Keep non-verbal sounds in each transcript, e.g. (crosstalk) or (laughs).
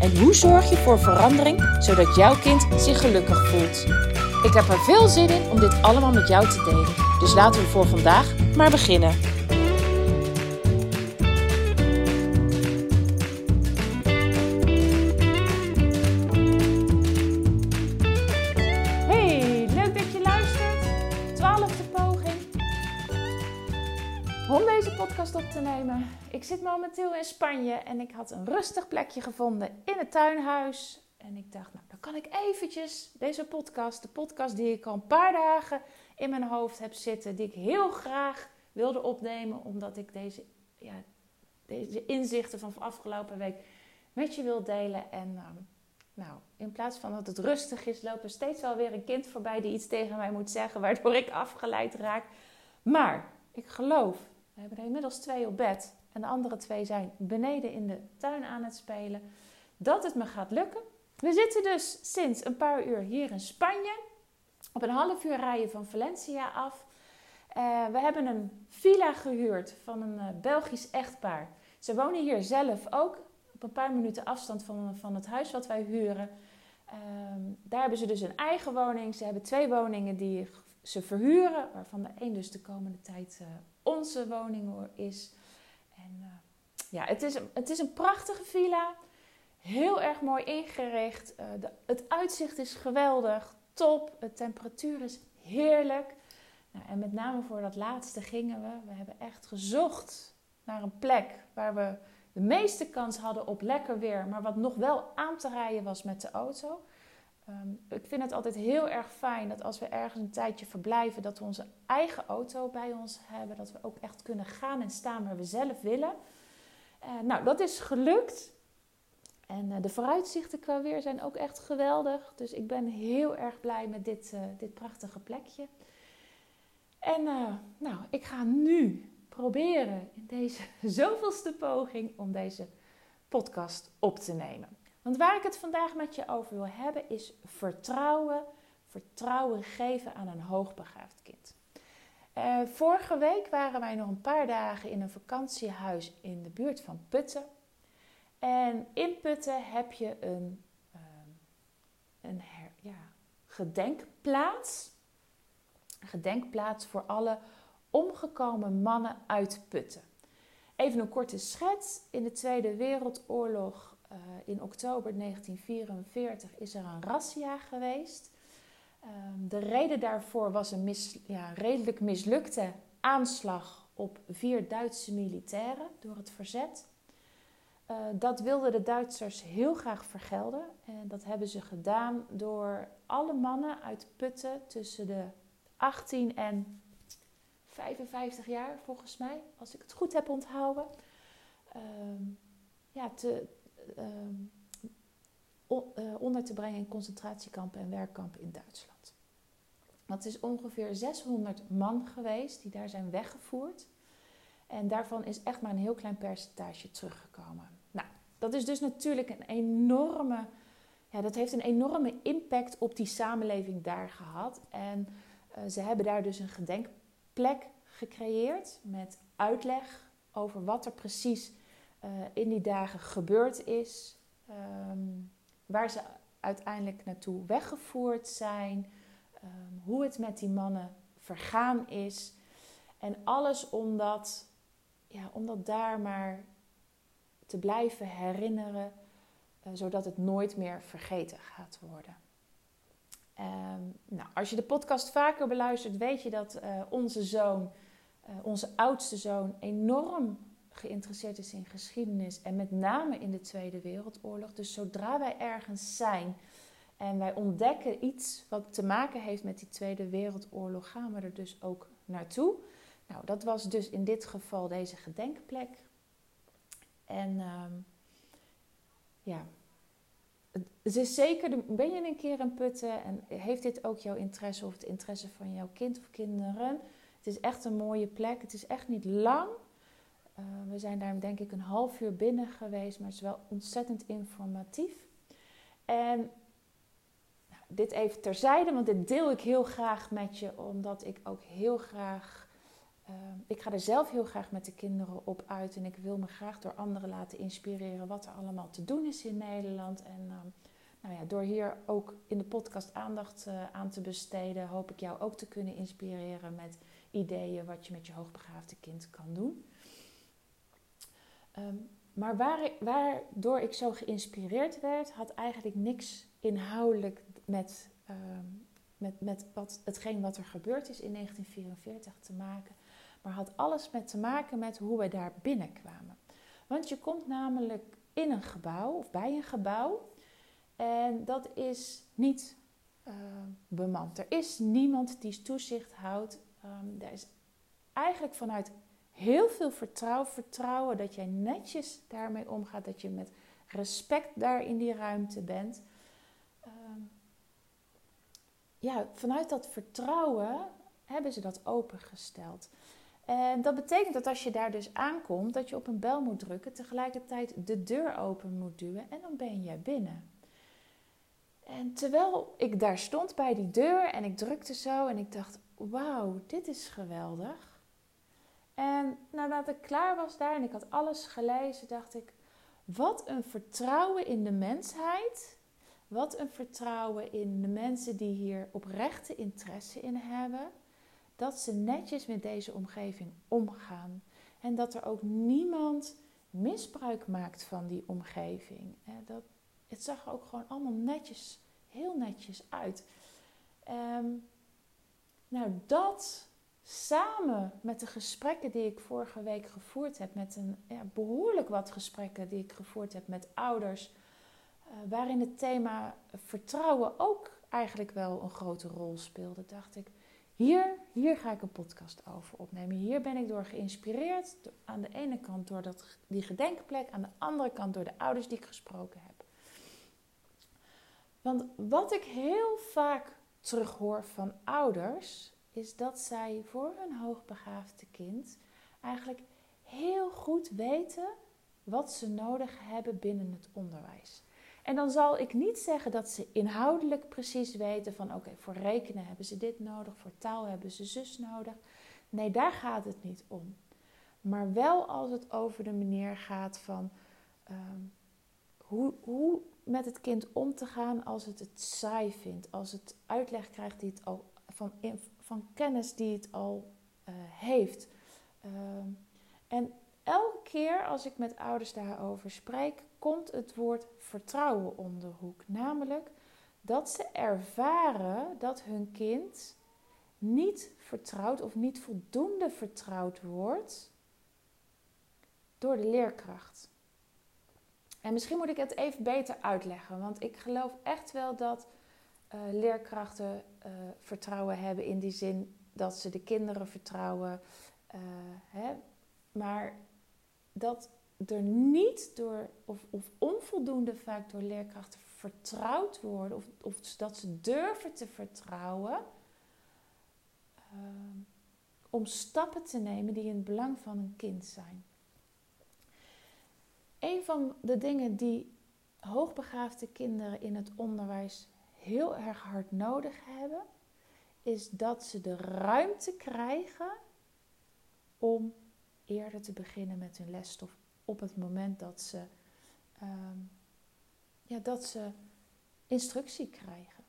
En hoe zorg je voor verandering zodat jouw kind zich gelukkig voelt? Ik heb er veel zin in om dit allemaal met jou te delen. Dus laten we voor vandaag maar beginnen. Nemen. Ik zit momenteel in Spanje en ik had een rustig plekje gevonden in het tuinhuis. En ik dacht, nou, dan kan ik eventjes deze podcast, de podcast die ik al een paar dagen in mijn hoofd heb zitten, die ik heel graag wilde opnemen, omdat ik deze, ja, deze inzichten van afgelopen week met je wil delen. En uh, nou, in plaats van dat het rustig is, loopt er steeds wel weer een kind voorbij die iets tegen mij moet zeggen, waardoor ik afgeleid raak. Maar ik geloof, we hebben er inmiddels twee op bed en de andere twee zijn beneden in de tuin aan het spelen, dat het me gaat lukken. We zitten dus sinds een paar uur hier in Spanje, op een half uur rijden van Valencia af. Uh, we hebben een villa gehuurd van een uh, Belgisch echtpaar. Ze wonen hier zelf ook, op een paar minuten afstand van, van het huis wat wij huren. Uh, daar hebben ze dus een eigen woning. Ze hebben twee woningen die ze verhuren, waarvan de een dus de komende tijd eh, onze woning is. En uh, ja, het is, een, het is een prachtige villa. Heel erg mooi ingericht. Uh, de, het uitzicht is geweldig. Top. De temperatuur is heerlijk. Nou, en met name voor dat laatste gingen we. We hebben echt gezocht naar een plek waar we de meeste kans hadden op lekker weer. Maar wat nog wel aan te rijden was met de auto. Um, ik vind het altijd heel erg fijn dat als we ergens een tijdje verblijven, dat we onze eigen auto bij ons hebben. Dat we ook echt kunnen gaan en staan waar we zelf willen. Uh, nou, dat is gelukt. En uh, de vooruitzichten qua weer zijn ook echt geweldig. Dus ik ben heel erg blij met dit, uh, dit prachtige plekje. En nou, ik ga nu proberen in deze (laughs) zoveelste poging om deze podcast op te nemen. Want waar ik het vandaag met je over wil hebben is vertrouwen. Vertrouwen geven aan een hoogbegaafd kind. Uh, vorige week waren wij nog een paar dagen in een vakantiehuis in de buurt van Putten. En in Putten heb je een, uh, een ja, gedenkplaats. Een gedenkplaats voor alle omgekomen mannen uit Putten. Even een korte schets. In de Tweede Wereldoorlog uh, in oktober 1944 is er een razzia geweest. Um, de reden daarvoor was een ja, redelijk mislukte aanslag op vier Duitse militairen door het verzet. Uh, dat wilden de Duitsers heel graag vergelden. En dat hebben ze gedaan door alle mannen uit Putten tussen de 18 en 55 jaar, volgens mij, als ik het goed heb onthouden. Uh, ja, te, onder te brengen in concentratiekampen en werkkampen in Duitsland. Dat is ongeveer 600 man geweest die daar zijn weggevoerd. En daarvan is echt maar een heel klein percentage teruggekomen. Nou, dat is dus natuurlijk een enorme. Ja, dat heeft een enorme impact op die samenleving daar gehad. En uh, ze hebben daar dus een gedenkplek gecreëerd met uitleg over wat er precies uh, in die dagen gebeurd is. Um, waar ze uiteindelijk naartoe weggevoerd zijn. Um, hoe het met die mannen vergaan is. En alles omdat, ja, om dat daar maar te blijven herinneren. Uh, zodat het nooit meer vergeten gaat worden. Um, nou, als je de podcast vaker beluistert, weet je dat uh, onze zoon, onze oudste zoon, enorm geïnteresseerd is in geschiedenis en met name in de Tweede Wereldoorlog. Dus zodra wij ergens zijn en wij ontdekken iets wat te maken heeft met die Tweede Wereldoorlog, gaan we er dus ook naartoe. Nou, dat was dus in dit geval deze gedenkplek. En um, ja, het is zeker, ben je een keer in Putten en heeft dit ook jouw interesse of het interesse van jouw kind of kinderen? Het is echt een mooie plek. Het is echt niet lang. Uh, we zijn daar denk ik een half uur binnen geweest, maar het is wel ontzettend informatief. En nou, dit even terzijde, want dit deel ik heel graag met je, omdat ik ook heel graag. Uh, ik ga er zelf heel graag met de kinderen op uit en ik wil me graag door anderen laten inspireren wat er allemaal te doen is in Nederland. En uh, nou ja, door hier ook in de podcast aandacht aan te besteden, hoop ik jou ook te kunnen inspireren met ideeën wat je met je hoogbegaafde kind kan doen. Um, maar waar, waardoor ik zo geïnspireerd werd, had eigenlijk niks inhoudelijk met, um, met, met wat, hetgeen wat er gebeurd is in 1944 te maken. Maar had alles met te maken met hoe we daar binnenkwamen. Want je komt namelijk in een gebouw of bij een gebouw. En dat is niet uh, bemand. Er is niemand die toezicht houdt. Um, er is eigenlijk vanuit heel veel vertrouwen, vertrouwen dat jij netjes daarmee omgaat, dat je met respect daar in die ruimte bent. Uh, ja, vanuit dat vertrouwen hebben ze dat opengesteld. En dat betekent dat als je daar dus aankomt, dat je op een bel moet drukken, tegelijkertijd de deur open moet duwen en dan ben je binnen. En terwijl ik daar stond bij die deur en ik drukte zo en ik dacht, wauw, dit is geweldig. En nadat ik klaar was daar en ik had alles gelezen, dacht ik, wat een vertrouwen in de mensheid. Wat een vertrouwen in de mensen die hier oprechte interesse in hebben. Dat ze netjes met deze omgeving omgaan. En dat er ook niemand misbruik maakt van die omgeving. Dat, het zag er ook gewoon allemaal netjes, heel netjes uit. Um, nou, dat samen met de gesprekken die ik vorige week gevoerd heb, met een ja, behoorlijk wat gesprekken die ik gevoerd heb met ouders, uh, waarin het thema vertrouwen ook eigenlijk wel een grote rol speelde, dacht ik, hier, hier ga ik een podcast over opnemen. Hier ben ik door geïnspireerd. Aan de ene kant door dat, die gedenkplek, aan de andere kant door de ouders die ik gesproken heb. Want wat ik heel vaak terughoor van ouders, is dat zij voor hun hoogbegaafde kind eigenlijk heel goed weten wat ze nodig hebben binnen het onderwijs. En dan zal ik niet zeggen dat ze inhoudelijk precies weten van oké, voor rekenen hebben ze dit nodig, voor taal hebben ze zus nodig. Nee, daar gaat het niet om. Maar wel als het over de manier gaat van um, hoe, hoe met het kind om te gaan als het het saai vindt, als het uitleg krijgt die het al van, van kennis die het al uh, heeft. Uh, en elke keer als ik met ouders daarover spreek, komt het woord vertrouwen om hoek. Namelijk dat ze ervaren dat hun kind niet vertrouwd of niet voldoende vertrouwd wordt door de leerkracht. En misschien moet ik het even beter uitleggen, want ik geloof echt wel dat uh, leerkrachten uh, vertrouwen hebben in die zin dat ze de kinderen vertrouwen. Uh, hè, maar dat er niet door, of, of, onvoldoende vaak door leerkrachten vertrouwd worden, of, of dat ze durven te vertrouwen om stappen te nemen die in het belang van een kind zijn. Een van de dingen die hoogbegaafde kinderen in het onderwijs heel erg hard nodig hebben, is dat ze de ruimte krijgen om eerder te beginnen met hun lesstof op het moment dat ze, uh, ja, dat ze instructie krijgen.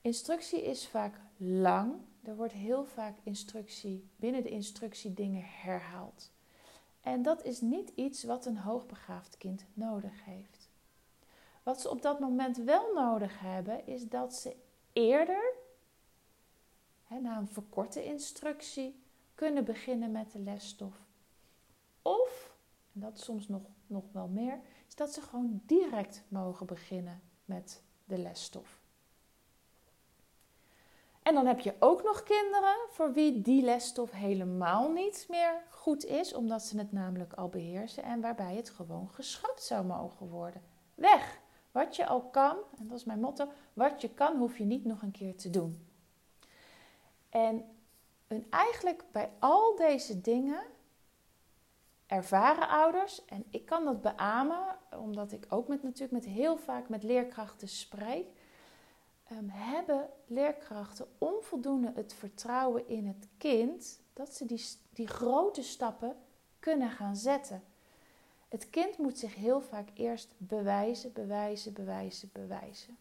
Instructie is vaak lang. Er wordt heel vaak instructie, binnen de instructie dingen herhaald. En dat is niet iets wat een hoogbegaafd kind nodig heeft. Wat ze op dat moment wel nodig hebben, is dat ze eerder, hè, na een verkorte instructie, kunnen beginnen met de lesstof. Of, en dat soms nog, nog wel meer, is dat ze gewoon direct mogen beginnen met de lesstof. En dan heb je ook nog kinderen voor wie die lesstof helemaal niet meer goed is, omdat ze het namelijk al beheersen en waarbij het gewoon geschrapt zou mogen worden. weg. Wat je al kan, en dat is mijn motto, wat je kan hoef je niet nog een keer te doen. En, en eigenlijk bij al deze dingen ervaren ouders, en ik kan dat beamen, omdat ik ook met, natuurlijk met heel vaak met leerkrachten spreek, um, hebben leerkrachten onvoldoende het vertrouwen in het kind dat ze die, die grote stappen kunnen gaan zetten. Het kind moet zich heel vaak eerst bewijzen, bewijzen, bewijzen, bewijzen.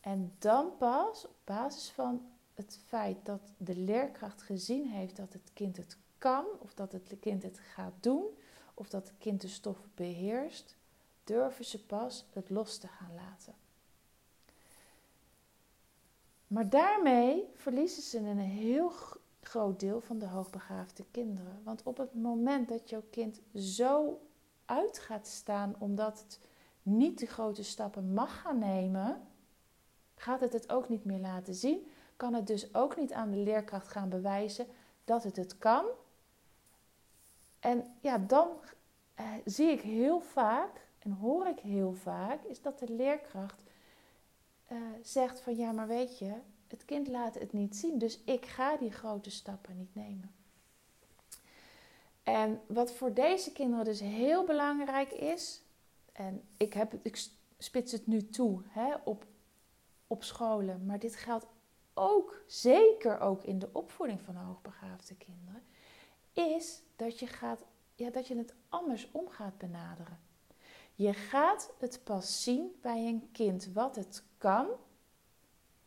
En dan pas op basis van het feit dat de leerkracht gezien heeft dat het kind het kan, of dat het kind het gaat doen, of dat het kind de stof beheerst, durven ze pas het los te gaan laten. Maar daarmee verliezen ze een heel groot deel van de hoogbegaafde kinderen. Want op het moment dat jouw kind zo uit gaat staan omdat het niet de grote stappen mag gaan nemen, gaat het het ook niet meer laten zien. Kan het dus ook niet aan de leerkracht gaan bewijzen dat het het kan. En ja, dan eh, zie ik heel vaak en hoor ik heel vaak, is dat de leerkracht eh, zegt van ja, maar weet je, het kind laat het niet zien, dus ik ga die grote stappen niet nemen. En wat voor deze kinderen dus heel belangrijk is, en ik, heb, ik spits het nu toe hè, op, op scholen, maar dit geldt ook, zeker ook in de opvoeding van hoogbegaafde kinderen, is dat je, gaat, ja, dat je het andersom gaat benaderen. Je gaat het pas zien bij een kind wat het kan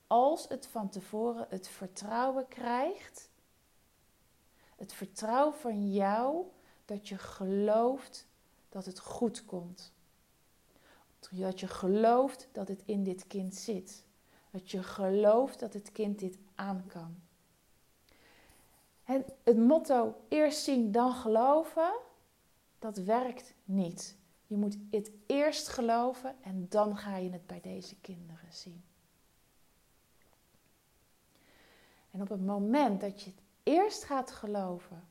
als het van tevoren het vertrouwen krijgt. Het vertrouwen van jou dat je gelooft dat het goed komt. Dat je gelooft dat het in dit kind zit. Dat je gelooft dat het kind dit aan kan. Het, het motto eerst zien dan geloven, dat werkt niet. Je moet het eerst geloven en dan ga je het bij deze kinderen zien. En op het moment dat je het eerst gaat geloven,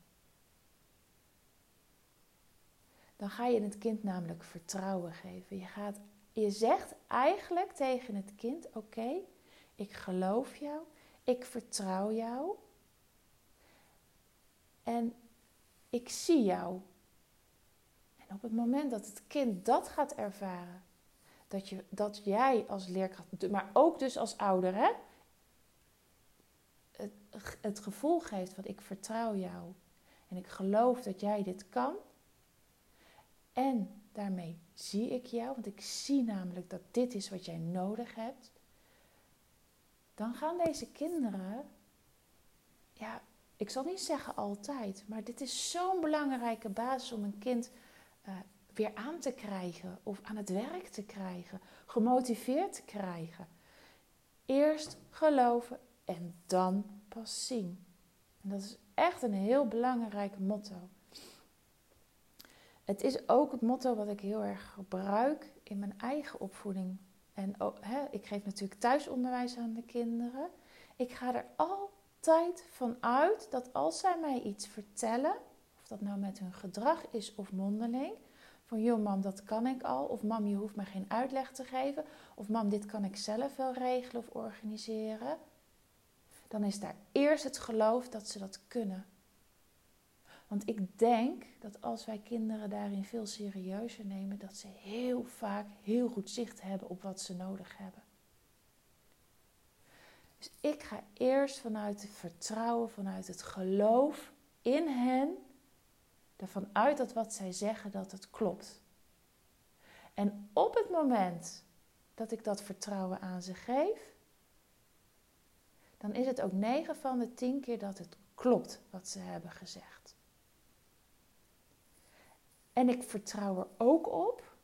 dan ga je het kind namelijk vertrouwen geven. Je, gaat, je zegt eigenlijk tegen het kind: Oké, ik geloof jou, ik vertrouw jou en ik zie jou. En op het moment dat het kind dat gaat ervaren, dat, je, dat jij als leerkracht, maar ook dus als ouder, hè, het, gevoel geeft van ik vertrouw jou en ik geloof dat jij dit kan. En daarmee zie ik jou, want ik zie namelijk dat dit is wat jij nodig hebt. Dan gaan deze kinderen, ja, ik zal niet zeggen altijd, maar dit is zo'n belangrijke basis om een kind uh, weer aan te krijgen of aan het werk te krijgen, gemotiveerd te krijgen. Eerst geloven en dan pas zien. En dat is echt een heel belangrijk motto. Het is ook het motto wat ik heel erg gebruik in mijn eigen opvoeding. En hè, ik geef natuurlijk thuisonderwijs aan de kinderen. Ik ga er altijd van uit dat als zij mij iets vertellen, of dat nou met hun gedrag is of mondeling, van joh mam, dat kan ik al. Of mam, je hoeft me geen uitleg te geven. Of mam, dit kan ik zelf wel regelen of organiseren. Dan is daar eerst het geloof dat ze dat kunnen. Want ik denk dat als wij kinderen daarin veel serieuzer nemen, dat ze heel vaak heel goed zicht hebben op wat ze nodig hebben. Dus ik ga eerst vanuit het vertrouwen, vanuit het geloof in hen, ervan uit dat wat zij zeggen, dat het klopt. En op het moment dat ik dat vertrouwen aan ze geef, dan is het ook 9 van de 10 keer dat het klopt wat ze hebben gezegd. En ik vertrouw er ook op,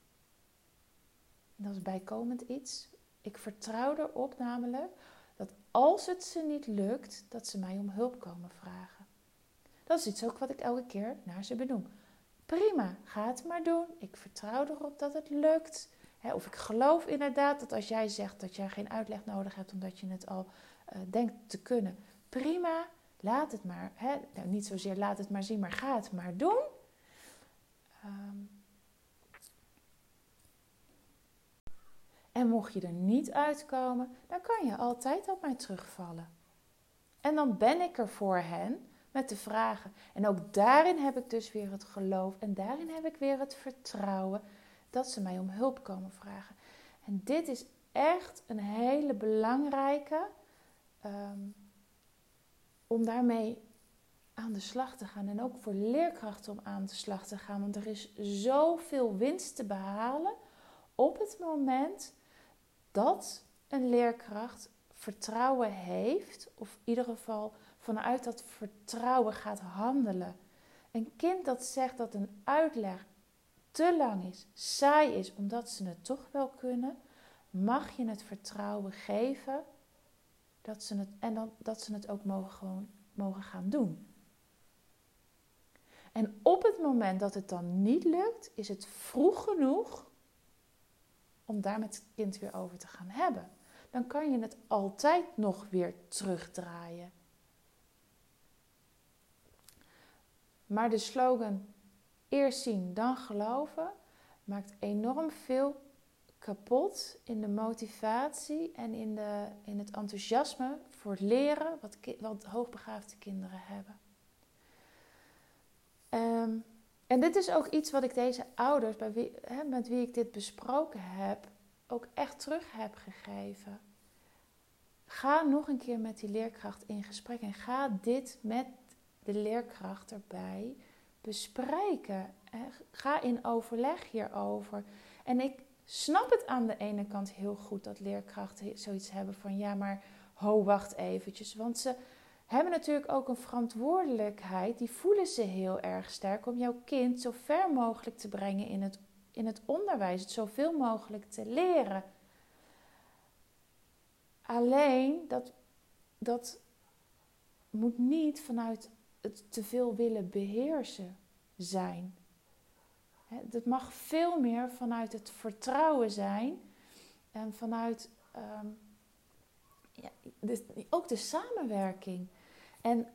dat is bijkomend iets, ik vertrouw erop namelijk dat als het ze niet lukt, dat ze mij om hulp komen vragen. Dat is iets ook wat ik elke keer naar ze benoem. Prima, ga het maar doen. Ik vertrouw erop dat het lukt. of ik geloof inderdaad dat als jij zegt dat jij geen uitleg nodig hebt omdat je het al denkt te kunnen. Prima, laat het maar. Nou, niet zozeer laat het maar zien, maar ga het maar doen. Um, En mocht je er niet uitkomen, dan kan je altijd op mij terugvallen. En dan ben ik er voor hen met de vragen. En ook daarin heb ik dus weer het geloof en daarin heb ik weer het vertrouwen dat ze mij om hulp komen vragen. En dit is echt een hele belangrijke um, om daarmee aan de slag te gaan. En ook voor leerkrachten om aan de slag te gaan. Want er is zoveel winst te behalen op het moment dat een leerkracht vertrouwen heeft, of in ieder geval vanuit dat vertrouwen gaat handelen. Een kind dat zegt dat een uitleg te lang is, saai is, omdat ze het toch wel kunnen, mag je het vertrouwen geven dat ze het, en dan, dat ze het ook mogen, gewoon, mogen gaan doen. En op het moment dat het dan niet lukt, is het vroeg genoeg om daar met het kind weer over te gaan hebben. Dan kan je het altijd nog weer terugdraaien. Maar de slogan eerst zien, dan geloven maakt enorm veel kapot in de motivatie en in, de, in het enthousiasme voor leren wat, wat hoogbegaafde kinderen hebben. Ehm, en dit is ook iets wat ik deze ouders, bij wie, hè, met wie ik dit besproken heb, ook echt terug heb gegeven. Ga nog een keer met die leerkracht in gesprek en ga dit met de leerkracht erbij bespreken. Ga in overleg hierover. En ik snap het aan de ene kant heel goed dat leerkrachten zoiets hebben van ja, maar ho, wacht eventjes. Want ze hebben natuurlijk ook een verantwoordelijkheid. Die voelen ze heel erg sterk om jouw kind zo ver mogelijk te brengen in het, in het onderwijs. Het zoveel mogelijk te leren. Alleen dat, dat moet niet vanuit het te veel willen beheersen zijn. Het mag veel meer vanuit het vertrouwen zijn en vanuit ehm, ja, ook de samenwerking. En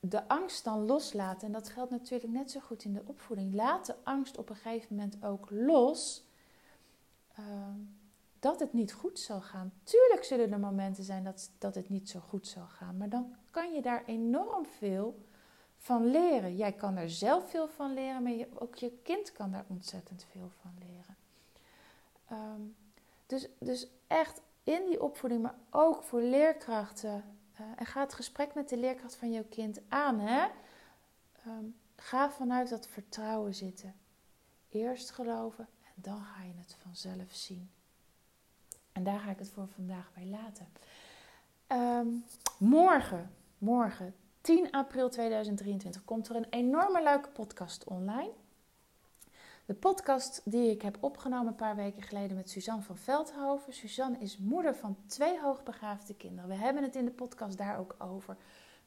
de angst dan loslaten. En dat geldt natuurlijk net zo goed in de opvoeding. Laat de angst op een gegeven moment ook los. Ehm, dat het niet goed zal gaan. Tuurlijk zullen er momenten zijn dat, dat het niet zo goed zal gaan. Maar dan kan je daar enorm veel van leren. Jij kan er zelf veel van leren, maar ook je kind kan daar ontzettend veel van leren. Ehm, dus, dus echt in die opvoeding, maar ook voor leerkrachten. Uh, en ga het gesprek met de leerkracht van jouw kind aan. Hè? Ehm, ga vanuit dat vertrouwen zitten. Eerst geloven en dan ga je het vanzelf zien. En daar ga ik het voor vandaag bij laten. Ehm, morgen, morgen, 10 april 2023 komt er een enorme leuke podcast online. De podcast die ik heb opgenomen een paar weken geleden met Suzanne van Veldhoven. Suzanne is moeder van twee hoogbegaafde kinderen. We hebben het in de podcast daar ook over.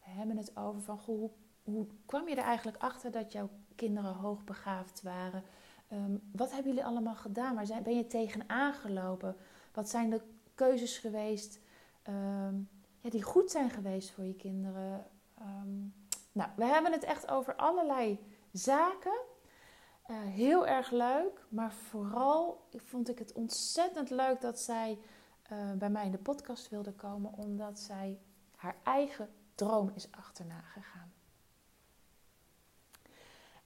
We hebben het over van hoe, hoe kwam je er eigenlijk achter dat jouw kinderen hoogbegaafd waren? Um, wat hebben jullie allemaal gedaan? Waar zijn, ben je tegen aangelopen? Wat zijn de keuzes geweest um, ja, die goed zijn geweest voor je kinderen? Um, nou, we hebben het echt over allerlei zaken. Uh, heel erg leuk, maar vooral vond ik het ontzettend leuk dat zij uh, bij mij in de podcast wilde komen, omdat zij haar eigen droom is achterna gegaan.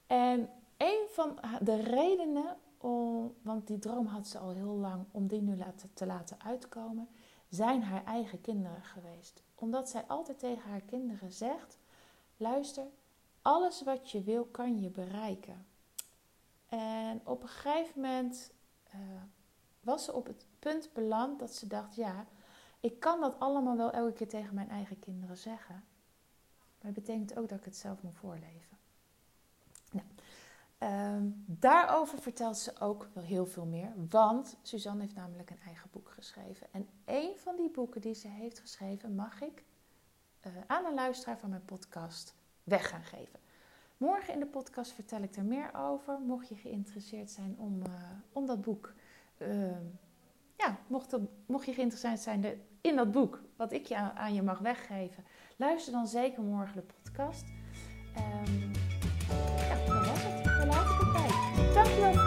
En een van de redenen, om, want die droom had ze al heel lang, om die nu te laten uitkomen, zijn haar eigen kinderen geweest omdat zij altijd tegen haar kinderen zegt: luister, alles wat je wil kan je bereiken. En op een gegeven moment uh, was ze op het punt beland dat ze dacht: ja, ik kan dat allemaal wel elke keer tegen mijn eigen kinderen zeggen. Maar het betekent ook dat ik het zelf moet voorleven. Um, daarover vertelt ze ook wel heel veel meer. Want Suzanne heeft namelijk een eigen boek geschreven. En een van die boeken die ze heeft geschreven, mag ik uh, aan een luisteraar van mijn podcast weg gaan geven. Morgen in de podcast vertel ik er meer over. Mocht je geïnteresseerd zijn om, uh, om dat boek. Uh, ja, mocht, mocht je geïnteresseerd zijn in dat boek, wat ik je aan, je mag weggeven, luister dan zeker morgen de podcast. Um, ja, dan was het. Dan laat